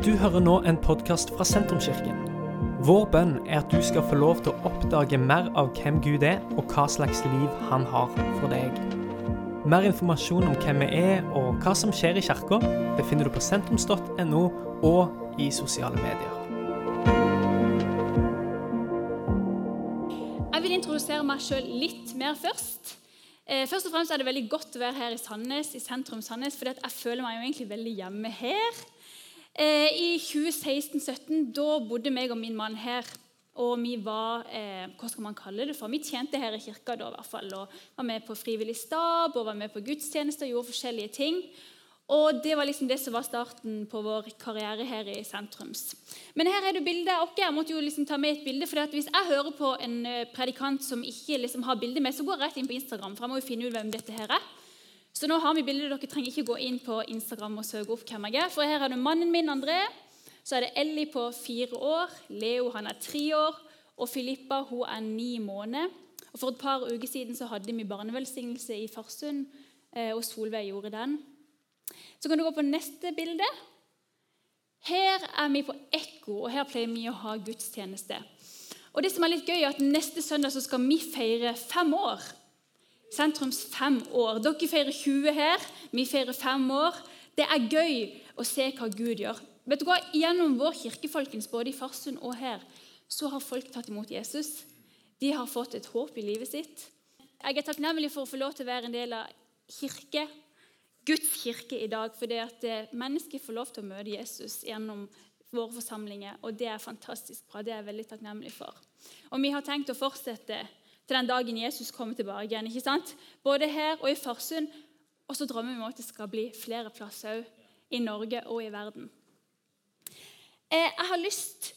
Du hører nå en podkast fra Sentrumskirken. Vår bønn er at du skal få lov til å oppdage mer av hvem Gud er, og hva slags liv han har for deg. Mer informasjon om hvem vi er og hva som skjer i kirka, befinner du på sentrums.no og i sosiale medier. Jeg vil introdusere meg sjøl litt mer først. Eh, først og fremst er det veldig godt å være her i Sandnes, i sentrum Sandnes, for jeg føler meg jo egentlig veldig hjemme her. Eh, I 2016-2017 da bodde meg og min mann her. Og vi var eh, hva skal man kalle det for? Vi tjente her i kirka da, i hvert fall, og var med på frivillig stab og var med på gudstjenester og gjorde forskjellige ting. Og Det var liksom det som var starten på vår karriere her i sentrums. Men her er det bildet av oss. Jeg måtte jo liksom ta med et bilde, for Hvis jeg hører på en eh, predikant som ikke liksom har bilde med, så går jeg rett inn på Instagram. for jeg må jo finne ut hvem dette her er. Så nå har vi bildet. Dere trenger ikke gå inn på Instagram og søke opp hvem jeg er. For her er det mannen min, André. Så er det Ellie på fire år. Leo han er tre år. Og Filippa hun er ni måneder. Og For et par uker siden så hadde vi barnevelsignelse i Farsund, eh, og Solveig gjorde den. Så kan du gå på neste bilde. Her er vi på Ekko, og her pleier vi å ha gudstjeneste. Og det som er litt gøy, er at Neste søndag så skal vi feire fem år. Sentrums fem år. Dere feirer 20 her, vi feirer fem år. Det er gøy å se hva Gud gjør. Vet du hva? Gjennom vår kirke, folkens, både i Farsund og her, så har folk tatt imot Jesus. De har fått et håp i livet sitt. Jeg er takknemlig for å få lov til å være en del av kirke, Guds kirke i dag, fordi at eh, mennesker får lov til å møte Jesus gjennom våre forsamlinger, og det er fantastisk bra. Det er jeg veldig takknemlig for. Og vi har tenkt å fortsette til den dagen Jesus kommer tilbake igjen. ikke sant? Både her og i Farsund. Og så drømmer vi om at det skal bli flere plasser òg, i Norge og i verden. Eh, jeg har lyst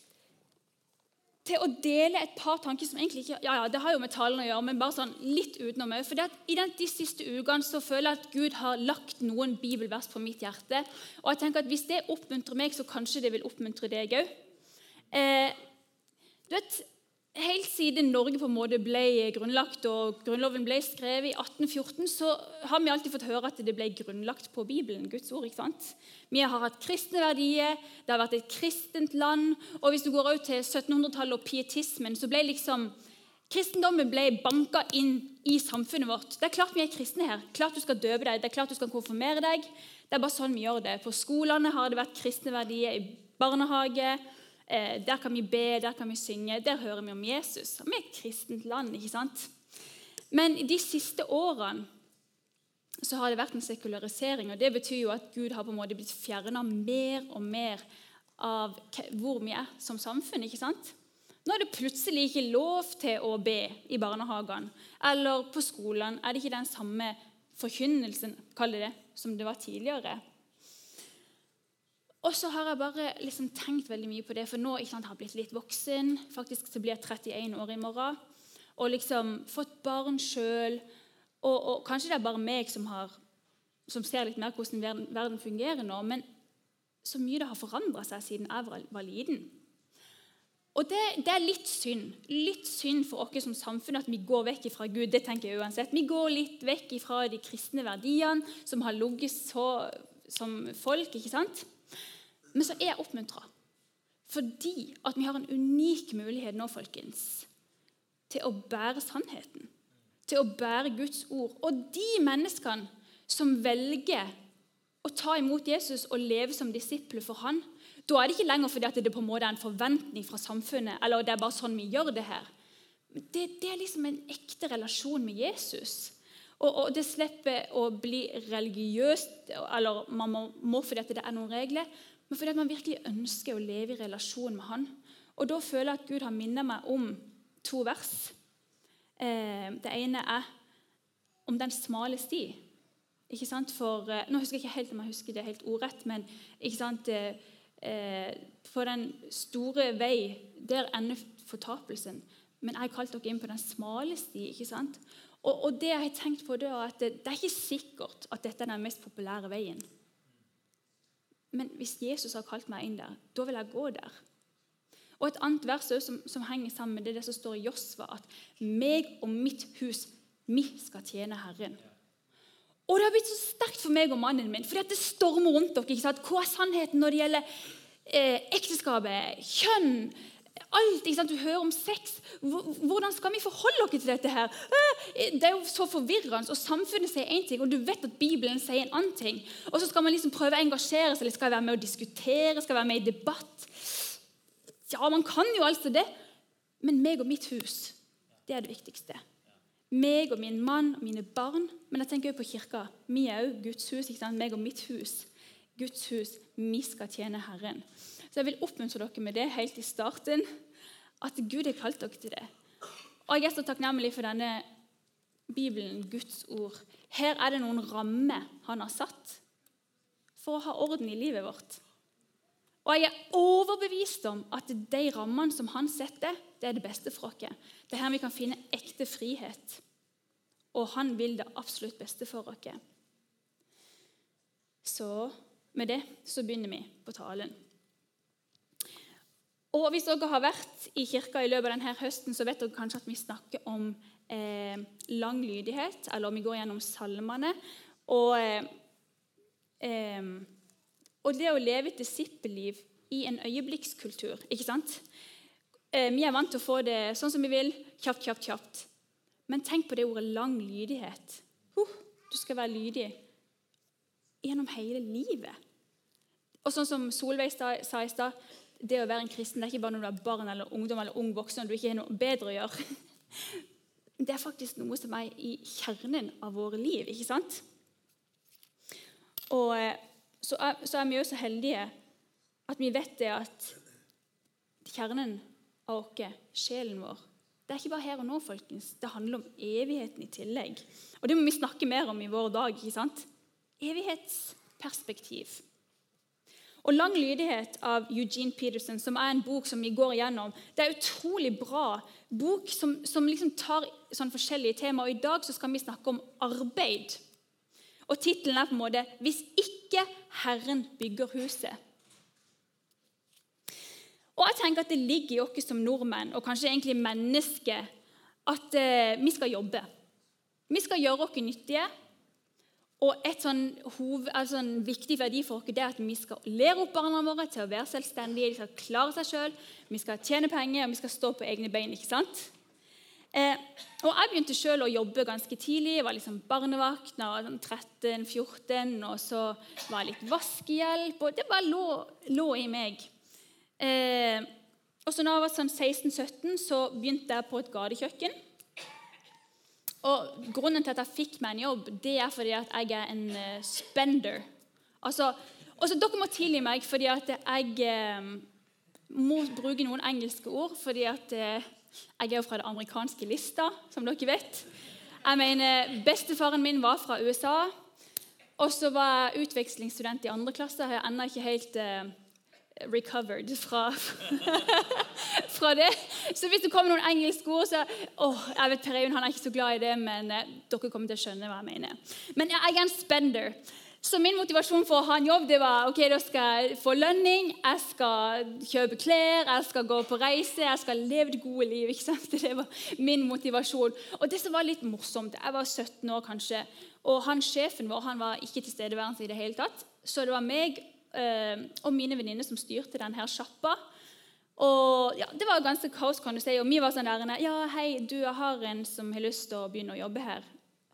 til å dele et par tanker som egentlig ikke ja, ja, det har jo med talen å gjøre, men bare sånn litt utenom òg. For I de siste ukene så føler jeg at Gud har lagt noen bibelvers på mitt hjerte. Og jeg tenker at Hvis det oppmuntrer meg, så kanskje det vil oppmuntre deg òg. Eh, du vet, Helt siden Norge på en måte ble grunnlagt og Grunnloven ble skrevet i 1814, så har vi alltid fått høre at det ble grunnlagt på Bibelen, Guds ord. ikke sant? Vi har hatt kristne verdier, det har vært et kristent land. og Hvis du går ut til 1700-tallet og pietismen, så ble liksom Kristendommen ble banka inn i samfunnet vårt. Det er klart vi er kristne her. Klart du skal døpe deg, det er klart du skal konfirmere deg. Det er bare sånn vi gjør det. På skolene har det vært kristne verdier, i barnehage Eh, der kan vi be, der kan vi synge. Der hører vi om Jesus. Vi er et kristent land. ikke sant? Men de siste årene så har det vært en sekularisering. og Det betyr jo at Gud har på en måte blitt fjerna mer og mer av hvor vi er som samfunn. ikke sant? Nå er det plutselig ikke lov til å be i barnehagene eller på skolen. Er det ikke den samme forkynnelsen det, som det var tidligere? Og så har jeg bare liksom tenkt veldig mye på det, for nå sant, har jeg blitt litt voksen. Faktisk så blir jeg 31 år i morgen. Og liksom fått barn sjøl. Og, og, kanskje det er bare meg som, har, som ser litt mer hvordan verden, verden, fungerer nå. Men så mye det har forandra seg siden jeg var, var liten. Og det, det, er litt synd. Litt synd for oss som samfunn at vi går vekk fra Gud. det tenker jeg uansett. Vi går litt vekk fra de kristne verdiene som har ligget så som folk. ikke sant? Men så er oppmuntra. Fordi at vi har en unik mulighet nå, folkens, til å bære sannheten. Til å bære Guds ord. Og de menneskene som velger å ta imot Jesus og leve som disipler for han, da er det ikke lenger fordi det på en måte er en forventning fra samfunnet. eller det er bare sånn vi gjør Det her. Det, det er liksom en ekte relasjon med Jesus. Og, og, det slipper å bli religiøst, eller man må, må fordi det er noen regler men fordi man virkelig ønsker å leve i relasjon med Han. Og Da føler jeg at Gud har minnet meg om to vers. Eh, det ene er om den smale sti. Ikke sant? For, eh, nå husker jeg ikke helt om jeg husker det helt ordrett, men ikke sant? For den store vei, der ender fortapelsen. Men jeg har kalt dere inn på den smale sti. ikke sant? Og, og det jeg har tenkt på, det er at det, det er ikke sikkert at dette er den mest populære veien. Men hvis Jesus har kalt meg inn der, da vil jeg gå der. Og Et annet vers som, som henger sammen med det, det som står i Josva, at 'meg og mitt hus, vi skal tjene Herren'. Og Det har blitt så sterkt for meg og mannen min, fordi det stormer rundt dere. Hva er sannheten når det gjelder eh, ekteskapet, kjønn Alt. ikke sant? Du hører om sex. Hvordan skal vi forholde oss til dette? her? Det er jo så forvirrende. og Samfunnet sier én ting, og du vet at Bibelen sier en annen ting. Og så skal man liksom prøve å engasjere seg, eller skal være med å diskutere, skal være med i debatt. Ja, man kan jo altså det, men meg og mitt hus, det er det viktigste. Meg og min mann og mine barn. Men jeg tenker også på kirka. Vi er òg Guds hus. ikke sant? Meg og mitt hus. Guds hus. Vi skal tjene Herren. Så jeg vil oppmuntre dere med det helt i starten, at Gud har kalt dere til det. Og Jeg er så takknemlig for denne Bibelen, Guds ord. Her er det noen rammer han har satt for å ha orden i livet vårt. Og jeg er overbevist om at de rammene som han setter, det er det beste for oss. Det er her vi kan finne ekte frihet. Og han vil det absolutt beste for oss. Så med det så begynner vi på talen. Og Hvis dere har vært i kirka i løpet av denne høsten, så vet dere kanskje at vi snakker om eh, lang lydighet, eller om vi går gjennom salmene. Og, eh, eh, og det å leve et disippelliv i en øyeblikkskultur. ikke sant? Eh, vi er vant til å få det sånn som vi vil. Kjapt, kjapt, kjapt. Men tenk på det ordet lang lydighet. Uh, du skal være lydig gjennom hele livet. Og sånn som Solveig sa i stad det å være en kristen det er ikke bare når du er barn eller ungdom eller ung voksen og du ikke har noe bedre å gjøre. Det er faktisk noe som er i kjernen av våre liv. ikke sant? Og eh, så er, så er vi jo så heldige at vi vet det at kjernen av oss, sjelen vår Det er ikke bare her og nå, folkens. Det handler om evigheten i tillegg. Og det må vi snakke mer om i vår dag. ikke sant? Evighetsperspektiv. Og 'Lang lydighet' av Eugene Peterson, som er en bok som vi går igjennom, det er utrolig bra bok som, som liksom tar sånn forskjellige temaer. Og I dag så skal vi snakke om arbeid. Og Tittelen er på en måte 'Hvis ikke Herren bygger huset'. Og jeg tenker at Det ligger i oss som nordmenn og kanskje egentlig mennesker at eh, vi skal jobbe. Vi skal gjøre oss nyttige. Og et sånn hoved, altså en viktig verdi for oss er at vi skal lære opp barna våre til å være selvstendige. De skal klare seg sjøl, vi skal tjene penger og vi skal stå på egne bein. ikke sant? Eh, og Jeg begynte sjøl å jobbe ganske tidlig. Jeg var liksom barnevakt da jeg var 13-14. Og så var jeg litt vaskehjelp. og Det bare lå, lå i meg. Eh, og så når jeg var sånn 16-17, så begynte jeg på et gatekjøkken. Og Grunnen til at jeg fikk meg en jobb, det er fordi at jeg er en uh, spender. Altså, også Dere må tilgi meg fordi at jeg uh, må bruke noen engelske ord. fordi at uh, jeg er jo fra det amerikanske lista, som dere vet. Jeg mener, Bestefaren min var fra USA. Og så var jeg utvekslingsstudent i andre klasse. Jeg har ennå ikke helt recovered fra, fra det. Så hvis det kommer noen engelske ord, så åh, jeg vet Per Eivind han er ikke så glad i det, men eh, dere kommer til å skjønne hva jeg mener. Men jeg er en spender. Så min motivasjon for å ha en jobb det var ok, da skal jeg få lønning, jeg skal kjøpe klær, jeg skal gå på reise, jeg skal leve det gode liv. ikke sant? Det var min motivasjon. Og det som var litt morsomt Jeg var 17 år kanskje, og han sjefen vår han var ikke tilstedeværende i det hele tatt. Så det var meg øh, og mine venninner som styrte denne sjappa. Og ja, Det var ganske kaos, kan du si. Og vi var sånn der Ja, hei, du, jeg har en som har lyst til å begynne å jobbe her.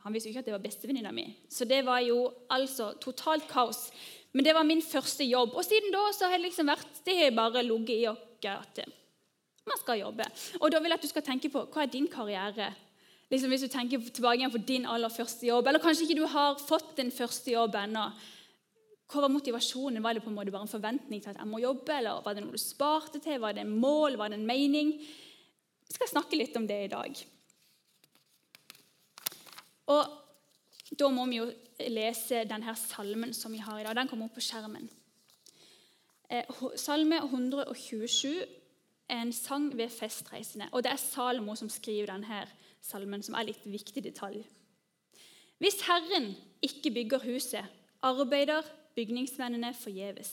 Han visste jo ikke at det var bestevenninna mi. Så det var jo altså totalt kaos. Men det var min første jobb. Og siden da så har det liksom vært Det har bare ligget i oss at man skal jobbe. Og da vil jeg at du skal tenke på hva er din karriere? Liksom Hvis du tenker tilbake igjen på din aller første jobb, eller kanskje ikke du har fått din første jobb ennå. Hva var motivasjonen? Var det på en måte bare en forventning til at jeg må jobbe? Eller var det noe du sparte til? Var det en mål? Var det en mening? Vi skal snakke litt om det i dag. Og Da må vi jo lese denne salmen som vi har i dag. Den kommer opp på skjermen. Eh, salme 127 er en sang ved festreisende. Og det er Salomo som skriver denne salmen, som er litt viktig detalj. Hvis Herren ikke bygger huset, arbeider bygningsmennene forgjeves.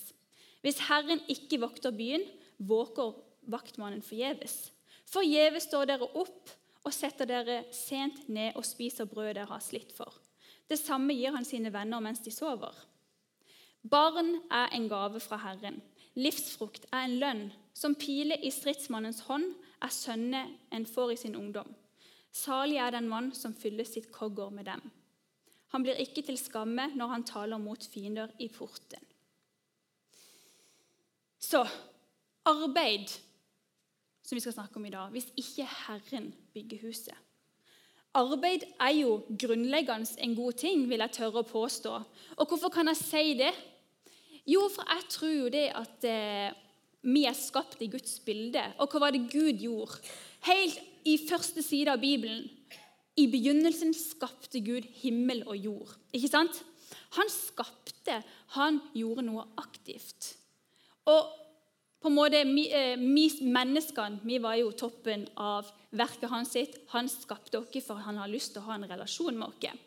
Hvis Herren ikke vokter byen, våker vaktmannen forgjeves. Forgjeves står dere opp og setter dere sent ned og spiser brød dere har slitt for. Det samme gir han sine venner mens de sover. Barn er en gave fra Herren. livsfrukt er en lønn. Som pile i stridsmannens hånd er sønner en får i sin ungdom. Salig er den mann som fyller sitt kogger med dem. Han blir ikke til skamme når han taler mot fiender i porten. Så arbeid, som vi skal snakke om i dag, hvis ikke Herren bygger huset. Arbeid er jo grunnleggende en god ting, vil jeg tørre å påstå. Og hvorfor kan jeg si det? Jo, for jeg tror jo det at eh, vi er skapt i Guds bilde. Og hva var det Gud gjorde? Helt i første side av Bibelen. I begynnelsen skapte Gud himmel og jord. Ikke sant? Han skapte, han gjorde noe aktivt. Og på en måte, Vi, eh, vi menneskene vi var jo toppen av verket hans sitt. Han skapte oss for han har lyst til å ha en relasjon med oss.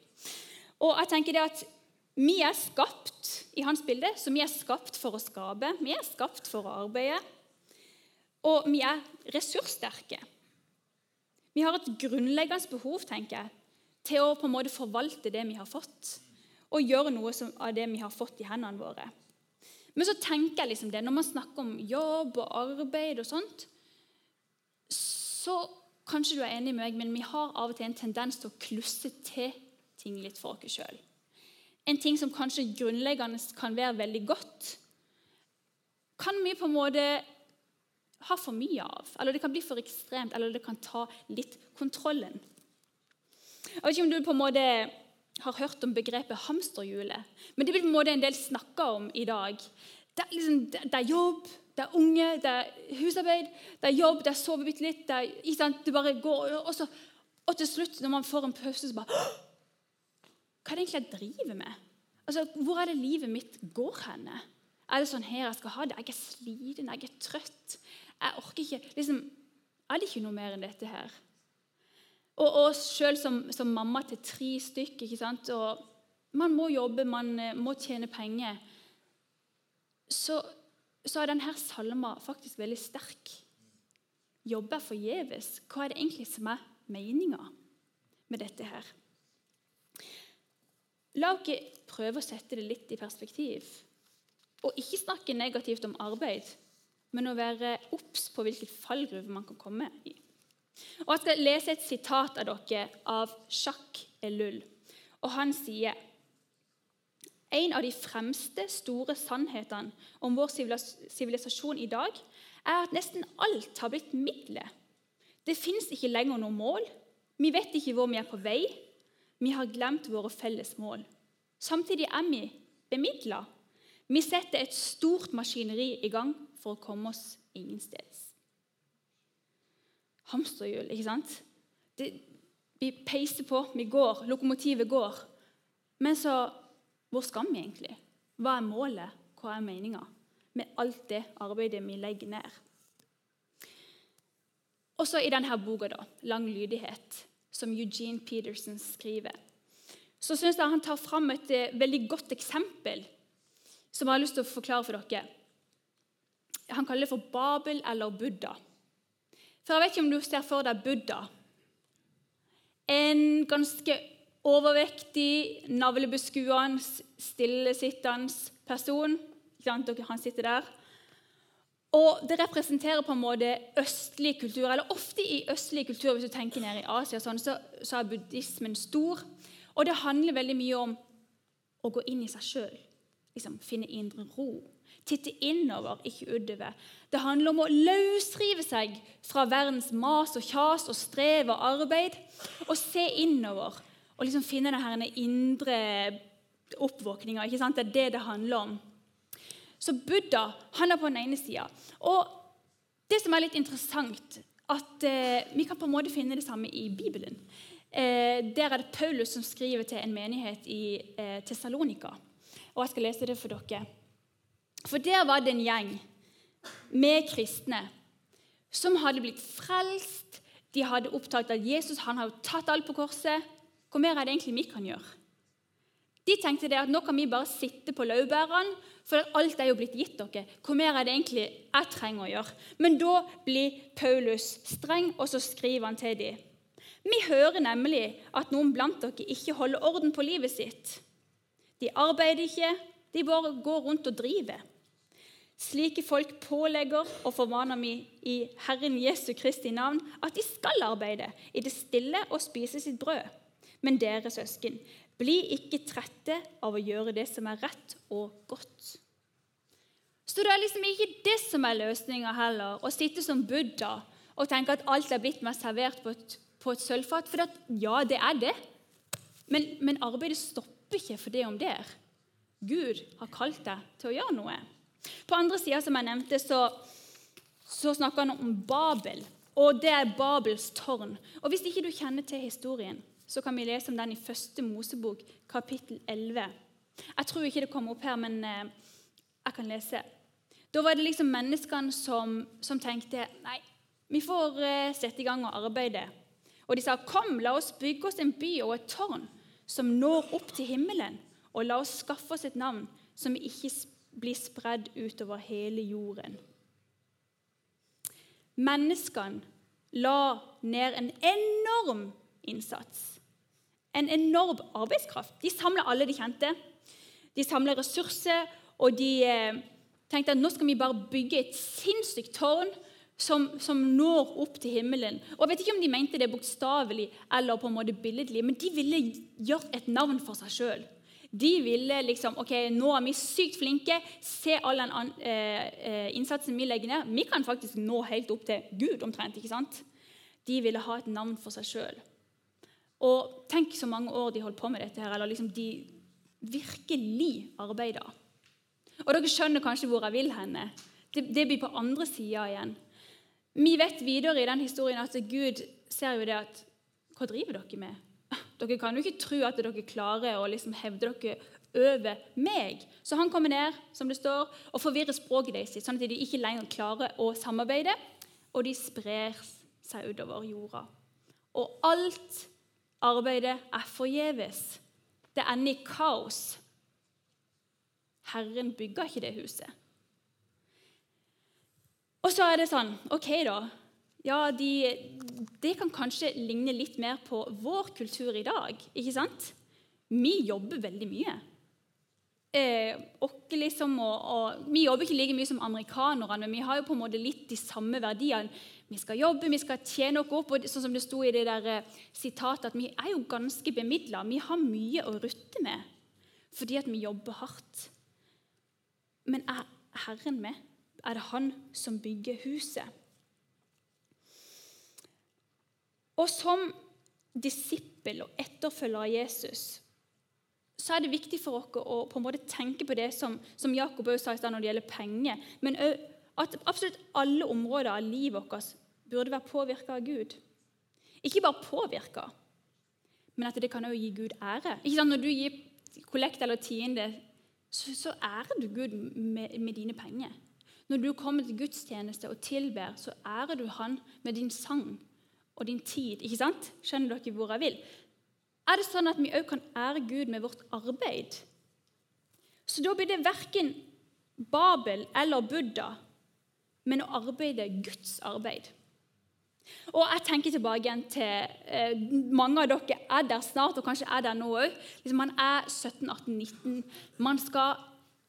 Og jeg tenker det at Vi er skapt i hans bilde, så vi er skapt for å skape. Vi er skapt for å arbeide. Og vi er ressurssterke. Vi har et grunnleggende behov tenker jeg, til å på en måte forvalte det vi har fått, og gjøre noe av det vi har fått i hendene våre. Men så tenker jeg liksom det, når man snakker om jobb og arbeid og sånt, så kanskje du er enig med meg, men vi har av og til en tendens til å klusse til ting litt for oss sjøl. En ting som kanskje grunnleggende kan være veldig godt, kan vi på en måte ha for mye av. Eller det kan bli for ekstremt, eller det kan ta litt kontrollen. Jeg vet ikke om du på en måte har hørt om begrepet hamsterhjulet. Men det blir på en måte en del snakka om i dag. Det er, liksom, det er, jobb, det er unge, det er husarbeid, det er jobb, det er sove bitte litt det, er, det bare går, og, så, og, til slutt, når man får en pause, så bare Hva er det egentlig jeg driver med? Altså, Hvor er det livet mitt går henne? Er det sånn her jeg skal ha det? Jeg er sliten, jeg er trøtt. Jeg orker ikke liksom, Er det ikke noe mer enn dette her? Og, og sjøl som, som, mamma til tre stykker ikke sant? og Man må jobbe, man eh, må tjene penger. Så, så er denne salma faktisk veldig sterk. Jobbe er forgjeves. Hva er det egentlig som er meninga med dette her? La oss prøve å sette det litt i perspektiv. Og ikke snakke negativt om arbeid, men å være obs på hvilket fallgruve man kan komme i. Og Jeg skal lese et sitat av dere av Jacques Ellul. Og Han sier en av de fremste store sannhetene om vår sivilisasjon i dag er at nesten alt har blitt midler. Det fins ikke lenger noe mål. Vi vet ikke hvor vi er på vei. Vi har glemt våre felles mål. Samtidig er vi bemidla. Vi setter et stort maskineri i gang for å komme oss ingensteds hamsterhjul. ikke sant? Det, vi peiser på, vi går, lokomotivet går. Men så Hvor skal vi egentlig? Hva er målet? Hva er meninga med alt det arbeidet vi legger ned? Også i denne boka, da, 'Lang lydighet', som Eugene Peterson skriver, så syns jeg han tar fram et eh, veldig godt eksempel som jeg har lyst til å forklare for dere. Han kaller det for Babel eller Buddha. For jeg vet ikke om du ser for deg Buddha. En ganske overvektig, navlebeskuende, stillesittende person. Han sitter der. Og Det representerer på en måte østlig kultur. eller Ofte i østlig kultur, hvis du tenker ned i Asia, sånn, så, så, er buddhismen stor. Og det handler veldig mye om å gå inn i seg sjøl. Liksom, finne indre ro titte innover, ikke utover. Det handler om å løsrive seg fra verdens mas og kjas og strev og arbeid og se innover og liksom finne denne indre oppvåkninga. Det er det det handler om. Så Buddha han er på den ene sida. Og det som er litt interessant, at eh, vi kan på en måte finne det samme i Bibelen. Eh, der er det Paulus som skriver til en menighet i eh, Tessalonika. Og jeg skal lese det for dere. For der var det en gjeng med kristne som hadde blitt frelst. De hadde opptatt at Jesus han hadde tatt alt på korset. Hvor mer er det egentlig vi kan gjøre? De tenkte det at nå kan vi bare sitte på laurbærene, for alt er jo blitt gitt dere. Hvor mer er det egentlig jeg trenger å gjøre? Men da blir Paulus streng, og så skriver han til dem. Vi hører nemlig at noen blant dere ikke holder orden på livet sitt. De arbeider ikke, de bare går rundt og driver. Slike folk pålegger og formaner vi i Herren Jesu Kristi navn at de skal arbeide i det stille og spise sitt brød. Men dere søsken, bli ikke trette av å gjøre det som er rett og godt. Så det er liksom ikke det som er løsninga heller, å sitte som Buddha og tenke at alt er blitt meg servert på et, på et sølvfat. For at, ja, det er det. Men, men arbeidet stopper ikke for det om der. Gud har kalt deg til å gjøre noe. På andre sida, som jeg nevnte, så, så snakker han om Babel. Og det er Babels tårn. Og Hvis ikke du kjenner til historien, så kan vi lese om den i første Mosebok, kapittel 11. Jeg tror ikke det kommer opp her, men eh, jeg kan lese. Da var det liksom menneskene som, som tenkte nei, vi får eh, sette i gang og arbeide. Og de sa, 'Kom, la oss bygge oss en by og et tårn som når opp til himmelen.' 'Og la oss skaffe oss et navn som vi ikke blir spredd utover hele jorden.' Menneskene la ned en enorm innsats. En enorm arbeidskraft. De samla alle de kjente. De samla ressurser, og de eh, tenkte at nå skal vi bare bygge et sinnssykt tårn som, som, når opp til himmelen. Og Jeg vet ikke om de mente det bokstavelig eller på en måte billedlig, men de ville gjøre et navn for seg sjøl. De ville liksom ok, nå er vi sykt flinke. Se all den eh, eh, innsatsen vi legger ned. Vi kan faktisk nå helt opp til Gud omtrent. ikke sant? De ville ha et navn for seg sjøl. Og tenk så mange år de holdt på med dette. her, eller liksom de virkelig arbeida. Og dere skjønner kanskje hvor jeg vil henne. Det, det blir på andre sida igjen. Vi vet videre i den historien at Gud ser jo det at Hva driver dere med? Dere kan jo ikke tro at dere klarer å liksom hevde dere over meg. Så han kommer ned som det står, og forvirrer språket deres, sånn at de ikke lenger klarer å samarbeide. Og de sprer seg utover jorda. Og alt arbeidet er forgjeves. Det ender i kaos. Herren bygger ikke det huset. Og så er det sånn Ok, da. Ja, de, Det kan kanskje ligne litt mer på vår kultur i dag. ikke sant? Vi jobber veldig mye. Eh, liksom, og, og, vi jobber ikke like mye som amerikanerne, men vi har jo på en måte litt de samme verdiene. Vi skal jobbe, vi skal tjene oss opp. og sånn som det sto i det der eh, sitatet, at Vi er jo ganske bemidla. Vi har mye å rutte med fordi at vi jobber hardt. Men er Herren med? er det han som bygger huset. Og som disippel og etterfølger av Jesus så er det viktig for oss å på en måte tenke på det som, som Jakob også sa i når det gjelder penger, men at absolutt alle områder av livet vårt burde være påvirka av Gud. Ikke bare påvirka, men at det kan òg gi Gud ære. Ikke sant? Når du gir kollekt eller tiende, så, så ærer du Gud med, med dine penger. Når du kommer til gudstjeneste og tilber, så ærer du Han med din sang og din tid. ikke sant? Skjønner dere hvor jeg vil? Er det sånn at vi òg kan ære Gud med vårt arbeid? Så da blir det verken Babel eller Buddha, men å arbeide Guds arbeid. Og jeg tenker tilbake igjen til eh, Mange av dere er der snart, og kanskje er der nå òg. Liksom man er 17-18-19. Man skal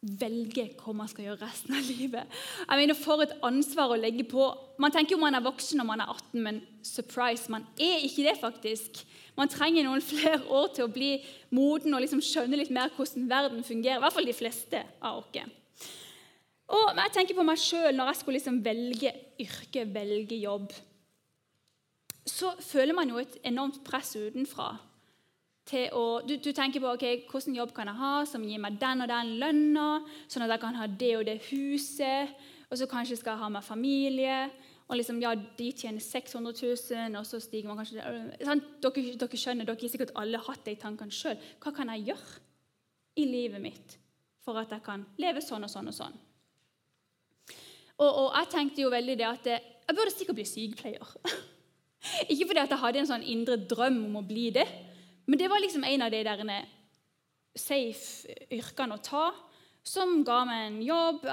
velge hva man skal gjøre resten av livet. Jeg mener, For et ansvar å legge på. Man tenker jo man er voksen når man er 18, men surprise, man er ikke det, faktisk. Man trenger noen flere år til å bli moden og liksom skjønne litt mer hvordan verden fungerer. I hvert fall de fleste av oss. Og jeg tenker på meg sjøl når jeg skulle liksom velge yrke, velge jobb. Så føler man jo et enormt press utenfra til å du, du, tenker på ok, hvordan jobb kan jeg ha som gir meg den og den lønna, sånn at jeg kan ha det og det huset, og så kanskje skal jeg ha meg familie. og liksom, ja, De tjener 600 000, og så stiger man kanskje sånn, dere, dere, skjønner, dere har sikkert alle hatt de tankene sjøl. Hva kan jeg gjøre i livet mitt for at jeg kan leve sånn og sånn og sånn? Og, og jeg tenkte jo veldig det at jeg burde sikkert bli sykepleier. Ikke fordi at jeg hadde en sånn indre drøm om å bli det, men det var liksom en av de der safe yrkene å ta, som ga meg en jobb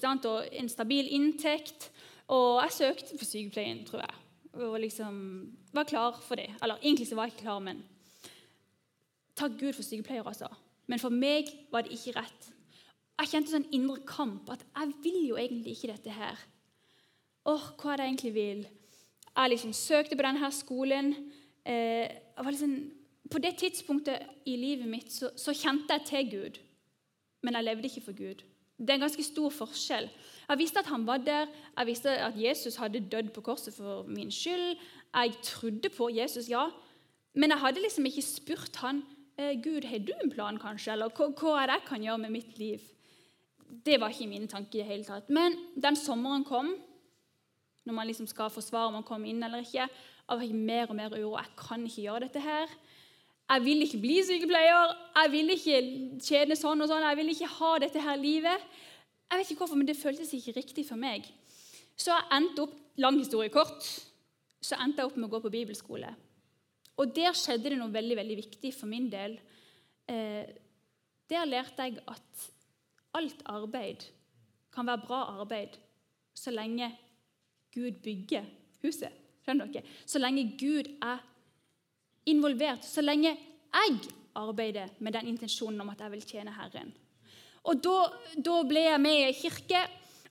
sant, og en stabil inntekt. Og jeg søkte for sykepleien, tror jeg. Og liksom var klar for det. Eller egentlig så var jeg ikke klar, men Takk Gud for sykepleiere, altså. Men for meg var det ikke rett. Jeg kjente sånn indre kamp. At jeg vil jo egentlig ikke dette her. Åh, hva er det jeg egentlig vil? Jeg liksom søkte på denne skolen. jeg var liksom, på det tidspunktet i livet mitt så, så, kjente jeg til Gud, men jeg levde ikke for Gud. Det er en ganske stor forskjell. Jeg visste at han var der, jeg visste at Jesus hadde dødd på korset for min skyld. Jeg trodde på Jesus, ja, men jeg hadde liksom ikke spurt han eh, Gud, har du en plan, kanskje? Eller hva, er det jeg kan gjøre med mitt liv? Det var ikke mine tanker i det hele tatt. Men den sommeren kom, når man liksom skal forsvare om man kommer inn eller ikke, jeg var mer og mer uro. Jeg kan ikke gjøre dette her. Jeg vil ikke bli sykepleier. Jeg vil ikke tjene sånn og sånn. Jeg vil ikke ha dette her livet. Jeg vet ikke hvorfor, men det føltes ikke riktig for meg. Så jeg endte opp, lang historie kort, så endte jeg opp med å gå på bibelskole. Og der skjedde det noe veldig veldig viktig for min del. Eh, der lærte jeg at alt arbeid kan være bra arbeid så lenge Gud bygger huset. Skjønner dere? Så lenge Gud er involvert, så lenge jeg arbeider med den intensjonen om at jeg vil tjene Herren. Og Da, da ble jeg med i kirke,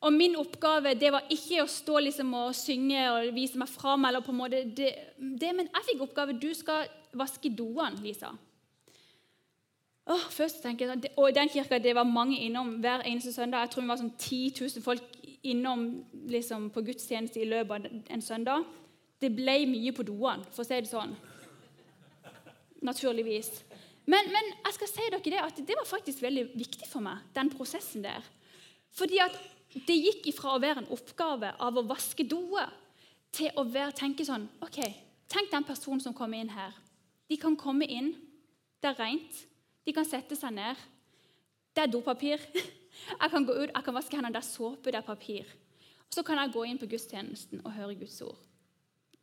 og min oppgave det var ikke å stå liksom og synge og vise meg fram. eller på en måte det, det, Men jeg fikk oppgave du skal vaske doene, Lisa. Åh, først tenker jeg, Og i den kirka det var mange innom hver eneste søndag. Jeg tror vi var sånn 10 000 folk innom liksom, på gudstjeneste i løpet av en søndag. Det ble mye på doene, for å si det sånn. Naturligvis. Men, men, jeg skal si dere det at det var faktisk veldig viktig for meg, den prosessen der. Fordi at det gikk ifra å være en oppgave av å vaske doer til å være, tenke sånn ok, Tenk den personen som kommer inn her. De kan komme inn, det er rent, de kan sette seg ned. Det er dopapir. Jeg kan gå ut, jeg kan vaske hendene, det er såpe, det er papir. Så kan jeg gå inn på gudstjenesten og høre Guds ord.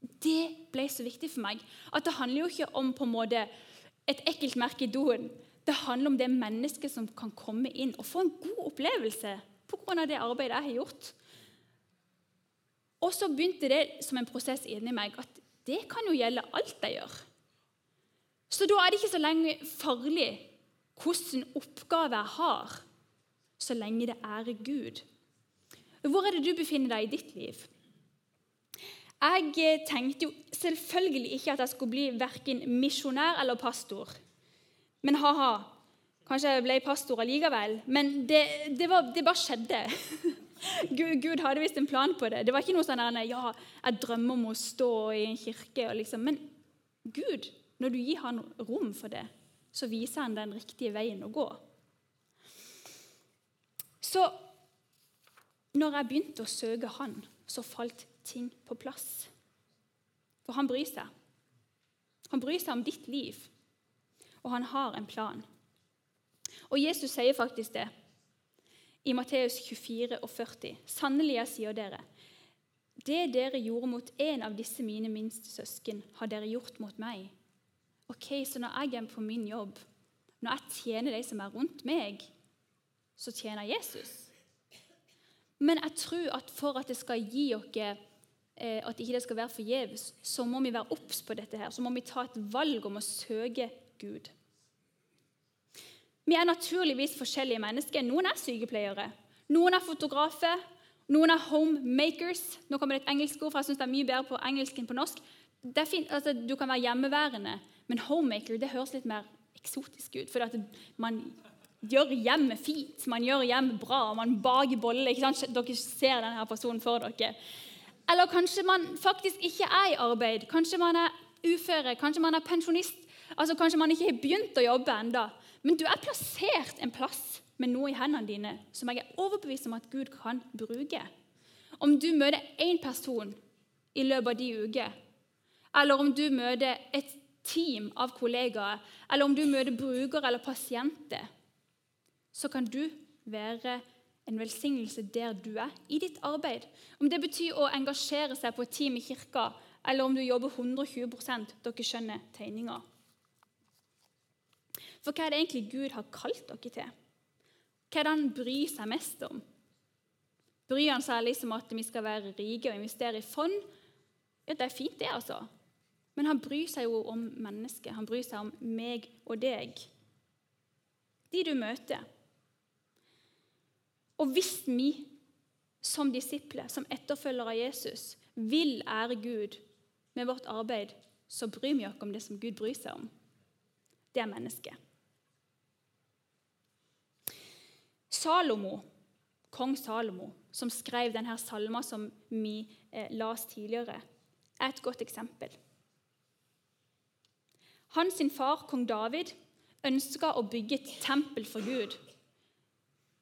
Det ble så viktig for meg at det handler jo ikke om på en måte et ekkelt merke i doen. Det handler om det mennesket som kan komme inn og få en god opplevelse pga. det arbeidet jeg har gjort. Og så begynte det som en prosess inni meg at det kan jo gjelde alt jeg gjør. Så da er det ikke så lenge farlig hvilken oppgave jeg har, så lenge det ærer Gud. Hvor er det du befinner deg i ditt liv? Jeg eh, tenkte jo selvfølgelig ikke at jeg skulle bli verken misjonær eller pastor. Men ha-ha, kanskje jeg ble pastor allikevel. Men det, det, var, det bare skjedde. Gud, Gud, hadde visst en plan på det. Det var ikke noe sånn der, ja, jeg drømmer om å stå i en kirke. Liksom. Men Gud, når du gir han rom for det, så viser han den riktige veien å gå. Så når jeg begynte å søke han, så falt ting på plass. For han bryr seg. Han bryr seg om ditt liv, og han har en plan. Og Jesus sier faktisk det i Matteus 24 og 40. Sannelig, jeg sier dere, det dere gjorde mot en av disse mine minste søsken, har dere gjort mot meg. Ok, Så når jeg er på min jobb, når jeg tjener de som er rundt meg, så tjener Jesus. Men jeg tror at for at det skal gi Eh, at ikke det skal være forgjeves, så må vi være obs på dette. her, Så må vi ta et valg om å søke Gud. Vi er naturligvis forskjellige mennesker. Noen er sykepleiere, noen er fotografer, noen er homemakers. Nå kommer det et engelsk ord, for jeg syns det er mye bedre på engelsk enn på norsk. Det er fint, altså, Du kan være hjemmeværende, men homemaker det høres litt mer eksotisk ut. For man gjør hjemmet fint, man gjør hjemmet bra, man baker boller. Dere ser denne personen for dere. Eller kanskje man faktisk ikke er i arbeid. Kanskje man er uføre, kanskje man er pensjonist. Altså Kanskje man ikke har begynt å jobbe enda. Men du er plassert en plass med noe i hendene dine som jeg er overbevist om at Gud kan bruke. Om du møter én person i løpet av de uker, eller om du møter et team av kollegaer, eller om du møter brukere eller pasienter, så kan du være en velsignelse der du er, i ditt arbeid. Om det betyr å engasjere seg på et team i kirka, eller om du jobber 120 dere skjønner tegninga. For hva er det egentlig Gud har kalt dere til? Hva er det han bryr seg mest om? Bryr han seg liksom at vi skal være rike og investere i fond? Ja, Det er fint, det, altså. Men han bryr seg jo om mennesket. Han bryr seg om meg og deg. De du møter. Og hvis vi som disipler, som etterfølgere av Jesus, vil ære Gud med vårt arbeid, så bryr vi oss om det som Gud bryr seg om. Det er mennesket. Salomo, kong Salomo, som skrev denne salma som vi eh, las tidligere, er et godt eksempel. Hans far, kong David, ønska å bygge et tempel for Gud.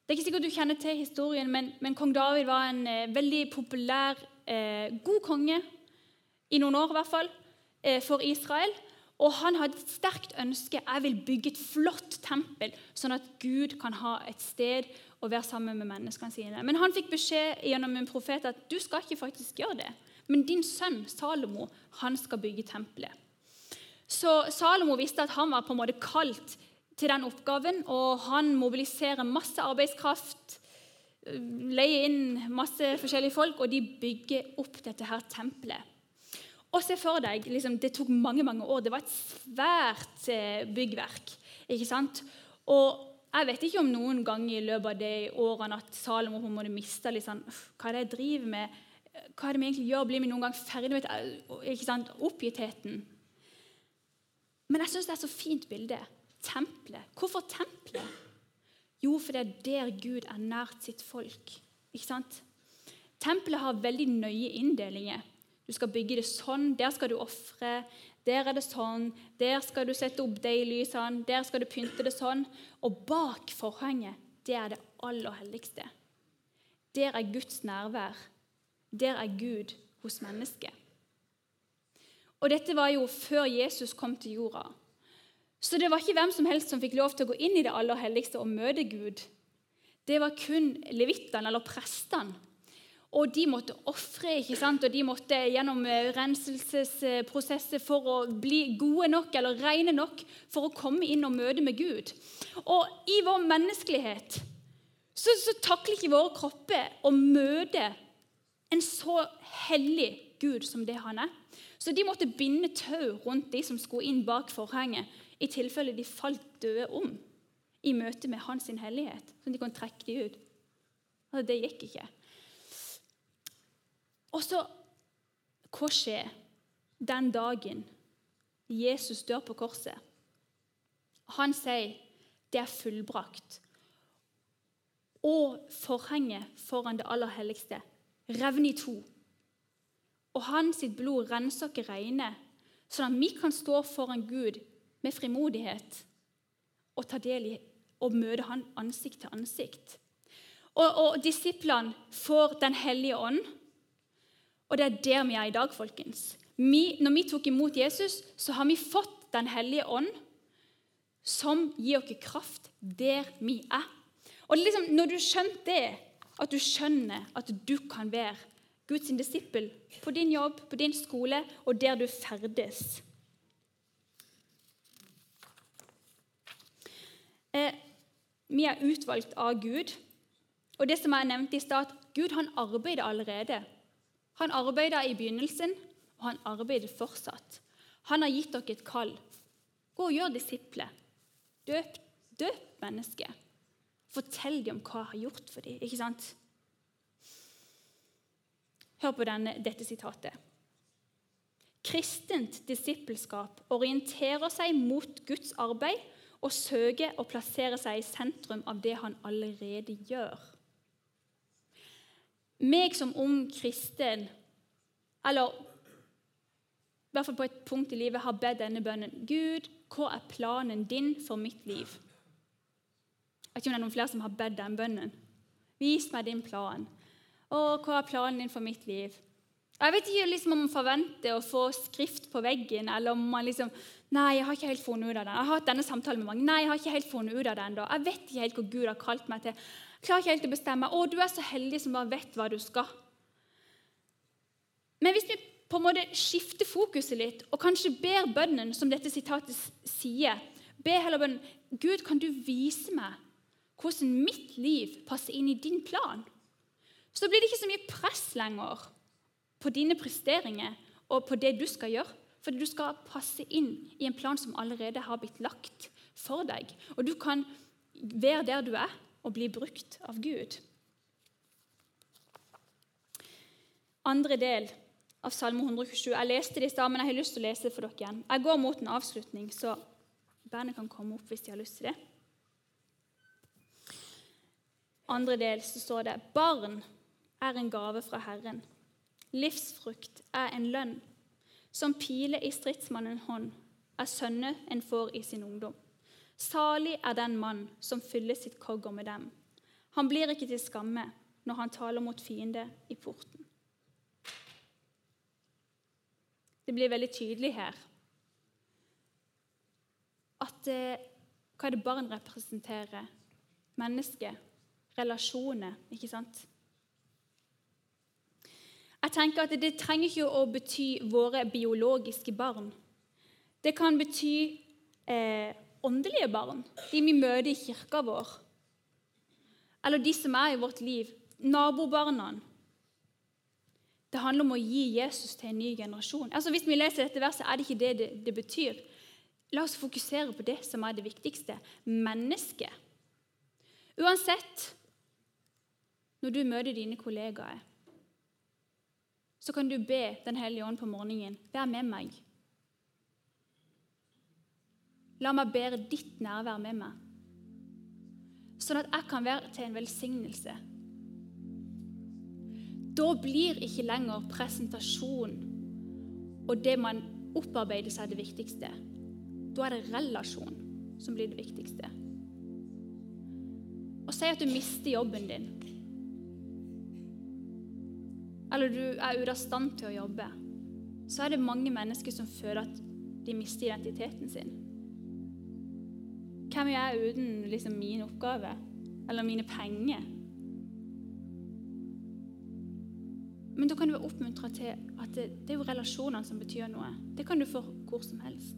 Det er ikke sikkert du kjenner til historien, men, men kong David var en eh, veldig populær, eh, god konge i noen år i hvert fall, eh, for Israel. Og han hadde et sterkt ønske jeg vil bygge et flott tempel, sånn at Gud kan ha et sted å være sammen med menneskene sine. Men han fikk beskjed gjennom en profet at du skal ikke faktisk gjøre det. Men din sønn Salomo han skal bygge tempelet. Så Salomo visste at han var på en måte kalt til den oppgaven, og han mobiliserer masse arbeidskraft, leier inn masse forskjellige folk, og de bygger opp dette her tempelet. Og se for deg, liksom, Det tok mange mange år. Det var et svært eh, byggverk. ikke sant? Og Jeg vet ikke om noen gang i løpet av de årene at Salomo på en måte mista litt sånn Hva er det jeg driver med? Hva er det vi egentlig gjør? Blir vi noen gang ferdig med ikke sant? oppgittheten? Men jeg syns det er så fint bilde. Tempelet. Hvorfor tempelet? Jo, for det er der Gud er nært sitt folk. Ikke sant? Tempelet har veldig nøye inndelinger. Du skal bygge det sånn. Der skal du ofre. Der er det sånn. Der skal du sette opp de lysene. Der skal du pynte det sånn. Og bak forhenget, det er det aller helligste. Der er Guds nærvær. Der er Gud hos mennesket. Og dette var jo før Jesus kom til jorda. Så det var ikke hvem som helst som fikk lov til å gå inn i det aller helligste og møte Gud. Det var kun levittene, eller prestene, og de måtte ofre, og de måtte gjennom eh, renselsesprosesser for å bli gode nok eller rene nok for å komme inn og møte med Gud. Og i vår menneskelighet så, så takler ikke våre kropper å møte en så hellig Gud som det han er. Så de måtte binde tau rundt de som skulle inn bak forhenget, i tilfelle de falt døde om i møte med hans hellighet. Så de kunne trekke de ut. Altså, det gikk ikke. Og så Hva skjer den dagen Jesus dør på korset? Han sier det er fullbrakt. Og forhenget foran det aller helligste revner i to. Og hans blod renser ikke rene, sånn at vi kan stå foran Gud med frimodighet og ta del i og møte han ansikt til ansikt. Og, og disiplene får Den hellige ånd og det er der vi er i dag, folkens. Vi, når vi tok imot Jesus, så har vi fått Den hellige ånd, som gir oss kraft der vi er. Og liksom, Når du skjønner det, at du skjønner at du kan være Guds disippel på din jobb, på din skole og der du ferdes eh, Vi er utvalgt av Gud. Og det som jeg nevnte i stad, Gud han arbeider allerede. Han arbeider i begynnelsen, og han arbeider fortsatt. Han har gitt dere et kall. Gå og gjør disipler. Døp, døp mennesker. Fortell dem om hva jeg har gjort for dem. Ikke sant? Hør på denne, dette sitatet. Kristent disippelskap orienterer seg mot Guds arbeid og søker å plassere seg i sentrum av det han allerede gjør meg som ung kristen, eller i hvert fall på et punkt i livet, har bedt denne bønnen Gud, hva er planen din for mitt liv? Jeg vet ikke om det er noen flere som har bedt den bønnen. Vis meg din plan. Å, hva er planen din for mitt liv? Jeg vet ikke liksom, om man forventer å få skrift på veggen, eller om man liksom Nei, jeg har ikke helt funnet ut av det. Jeg har hatt denne samtalen med mange. Nei, jeg har ikke helt funnet ut av det ennå. Jeg vet ikke helt hvor Gud har kalt meg til. Jeg klarer ikke helt å bestemme. Å, du er så heldig som bare vet hva du skal. Men hvis vi på en måte skifter fokuset litt og kanskje ber bønnen, som dette sitatet sier Be heller bønnen Gud, kan du vise meg hvordan mitt liv passer inn i din plan? Så blir det ikke så mye press lenger på dine presteringer og på det du skal gjøre. Fordi du skal passe inn i en plan som allerede har blitt lagt for deg. Og du kan være der du er, og bli brukt av Gud. Andre del av Salme 127. Jeg leste det i stad, men jeg har lyst til å lese det for dere igjen. Jeg går mot en avslutning, så bandet kan komme opp hvis de har lyst til det. Andre del så står det Barn er en gave fra Herren. Livsfrukt er en lønn som pile i stridsmannens hånd er sønner en får i sin ungdom. Salig er den mann som fyller sitt kogger med dem. Han blir ikke til skamme når han taler mot fiende i porten. Det blir veldig tydelig her at eh, hva er det barn representerer? Mennesket, relasjoner, ikke sant? Jeg tenker at Det trenger ikke å bety våre biologiske barn. Det kan bety eh, åndelige barn, de vi møter i kirka vår. Eller de som er i vårt liv, nabobarna. Det handler om å gi Jesus til en ny generasjon. Altså Hvis vi leser dette verset, er det ikke det det, det betyr. La oss fokusere på det som er det viktigste mennesket. Uansett, når du møter dine kollegaer, så kan du be Den hellige ånd på morgenen vær med meg. La meg bære ditt nærvær med meg, sånn at jeg kan være til en velsignelse. Da blir ikke lenger presentasjon og det man opparbeider seg, det viktigste. Da er det relasjon som blir det viktigste. Og si at du mister jobben din, eller du er ute av stand til å jobbe, så er det mange mennesker som føler at de mister identiteten sin. Hvem er jeg uten liksom, min oppgave eller mine penger? Men da kan du være oppmuntra til at det, det, er jo relasjonene som betyr noe. Det kan du få hvor som helst.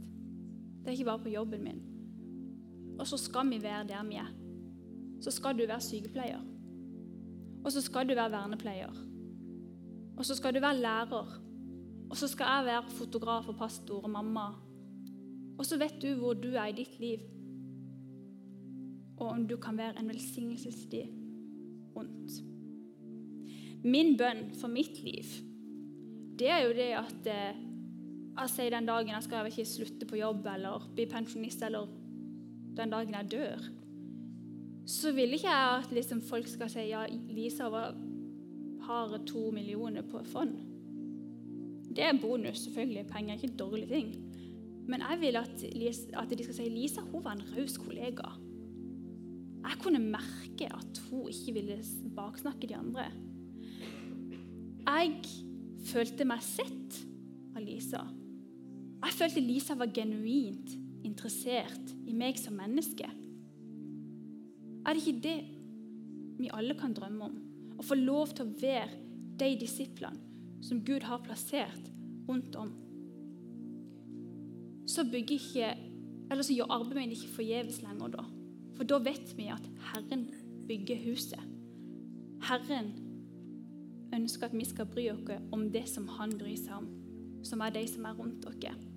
Det er ikke bare på jobben min. Og så skal vi være der vi er. Så skal du være sykepleier. Og så skal du være vernepleier. Og så skal du være lærer. Og så skal jeg være fotograf og pastor og mamma. Og så vet du hvor du er i ditt liv, og om du kan være en velsignelsessti rundt. Min bønn for mitt liv, det er jo det at eh, jeg sier den dagen jeg skal ikke slutte på jobb eller bli pensjonist, eller den dagen jeg dør, så vil ikke jeg at liksom folk skal si ja, Lisa har to millioner på fond. Det er bonus, selvfølgelig. Penger er ikke dårlige ting. Men jeg vil at, at de skal si Lisa hun var en raus kollega. Jeg kunne merke at hun ikke ville baksnakke de andre. Jeg følte meg sett av Lisa. Jeg følte Lisa var genuint interessert i meg som menneske. Er det ikke det vi alle kan drømme om? Å få lov til å være de disiplene som Gud har plassert rundt om. Så bygger ikke, eller så gjør arbeidet ikke forgjeves lenger da. For da vet vi at Herren bygger huset. Herren ønsker at vi skal bry oss om det som han bryr seg om, som er de som er rundt dere.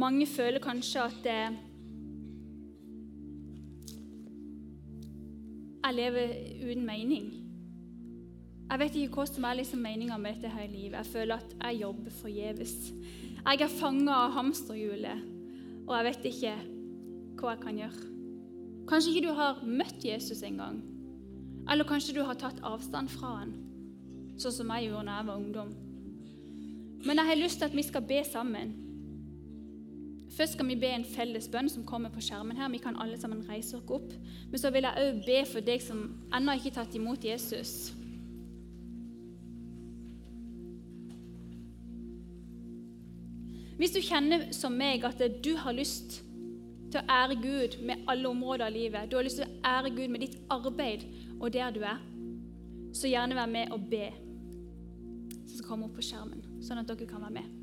Mange føler kanskje at eh, jeg lever uten mening. Jeg vet ikke hva som er liksom meninga med dette her livet. Jeg føler at jeg jobber forgjeves. Jeg er fanga av hamsterhjulet, og jeg vet ikke hva jeg kan gjøre. Kanskje ikke du har møtt Jesus engang. Eller kanskje du har tatt avstand fra han, sånn som jeg gjorde da jeg var ungdom. Men jeg har lyst til at vi skal be sammen. Først skal vi be en felles bønn som kommer på skjermen her. Vi kan alle sammen reise oss opp. Men så vil jeg òg be for deg som ennå ikke har tatt imot Jesus. Hvis du kjenner som meg at du har lyst til å ære Gud med alle områder av livet, du har lyst til å ære Gud med ditt arbeid og der du er, så gjerne vær med og be. Som skal komme opp på skjermen, sånn at dere kan være med.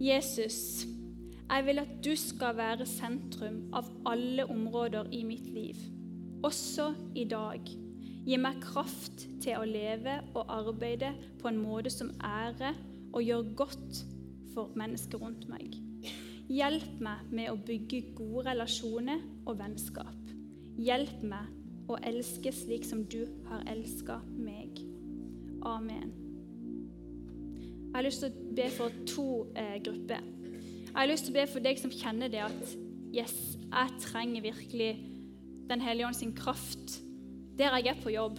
Jesus, jeg vil at du skal være sentrum av alle områder i mitt liv, også i dag. Gi meg kraft til å leve og arbeide på en måte som ærer og gjør godt for mennesker rundt meg. Hjelp meg med å bygge gode relasjoner og vennskap. Hjelp meg å elske slik som du har elska meg. Amen. Jeg har lyst til å be for to eh, grupper. Jeg har lyst til å be for deg som kjenner det at yes, jeg trenger virkelig Den hellige ånd sin kraft der jeg er på jobb.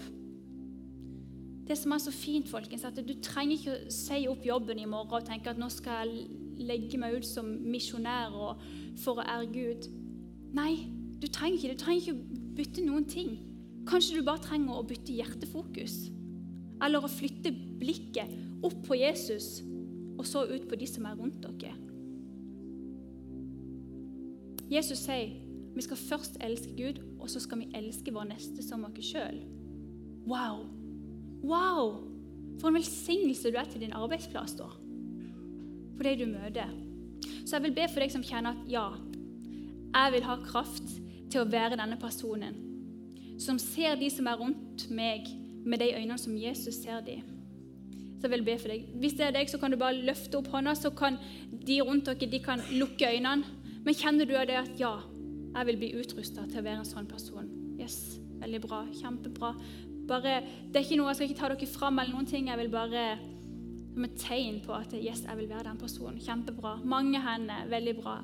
Det som er så fint, folkens, at du trenger ikke å si opp jobben i morgen og tenke at nå skal jeg legge meg ut som misjonær for å ære Gud. Nei, du trenger ikke Du trenger ikke å bytte noen ting. Kanskje du bare trenger å bytte hjertefokus. Eller å flytte blikket opp på Jesus og så ut på de som er rundt dere. Jesus sier vi skal først elske Gud, og så skal vi elske vår neste som oss sjøl. Wow! Wow! For en velsignelse du er til din arbeidsplass, da. For de du møter. Så jeg vil be for deg som kjenner at ja, jeg vil ha kraft til å være denne personen. Som ser de som er rundt meg, med de øynene som Jesus ser de. Så jeg vil be for deg. Hvis det er deg, så kan du bare løfte opp hånda, så kan de rundt dere de kan lukke øynene. Men kjenner du av det at ja, jeg vil bli utrusta til å være en sånn person? Yes, veldig bra. Kjempebra. Bare, det er ikke noe, Jeg skal ikke ta dere fram, eller noen ting. Jeg vil bare som et tegn på at yes, jeg vil være den personen. Kjempebra. Mange hender. Veldig bra.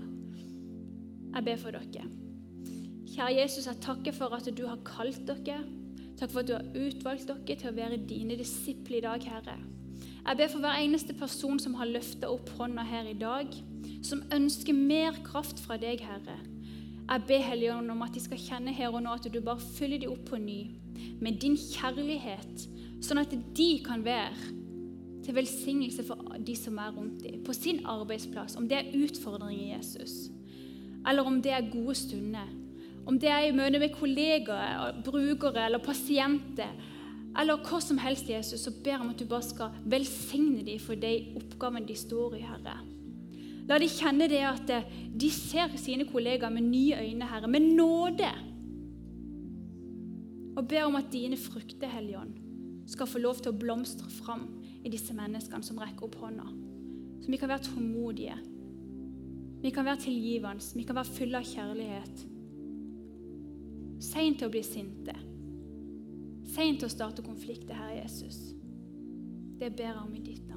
Jeg ber for dere. Kjære Jesus, jeg takker for at du har kalt dere. Takk for at du har utvalgt dere til å være dine disipler i dag, Herre. Jeg ber for hver eneste person som har løfta opp hånda her i dag, som ønsker mer kraft fra deg, Herre. Jeg ber Helligånden om at de skal kjenne her og nå at du bare fyller dem opp på ny med din kjærlighet, sånn at de kan være til velsignelse for de som er rundt dem, på sin arbeidsplass, om det er utfordringer, Jesus, eller om det er gode stunder, om det er i møte med kollegaer, brukere eller pasienter, eller hva som helst, Jesus, så ber jeg om at du bare skal velsigne dem for de oppgavene de står i, Herre. La de kjenne det at de ser sine kollegaer med nye øyne, Herre, med nåde. Og ber om at dine frukter, Hellige Ånd, skal få lov til å blomstre fram i disse menneskene som rekker opp hånda. Så vi kan være tålmodige. Vi kan være tilgivende. Vi kan være fulle av kjærlighet. Sein til å bli sinte. Sein til å starte konflikter, Herre Jesus. Det ber jeg om i ditt navn,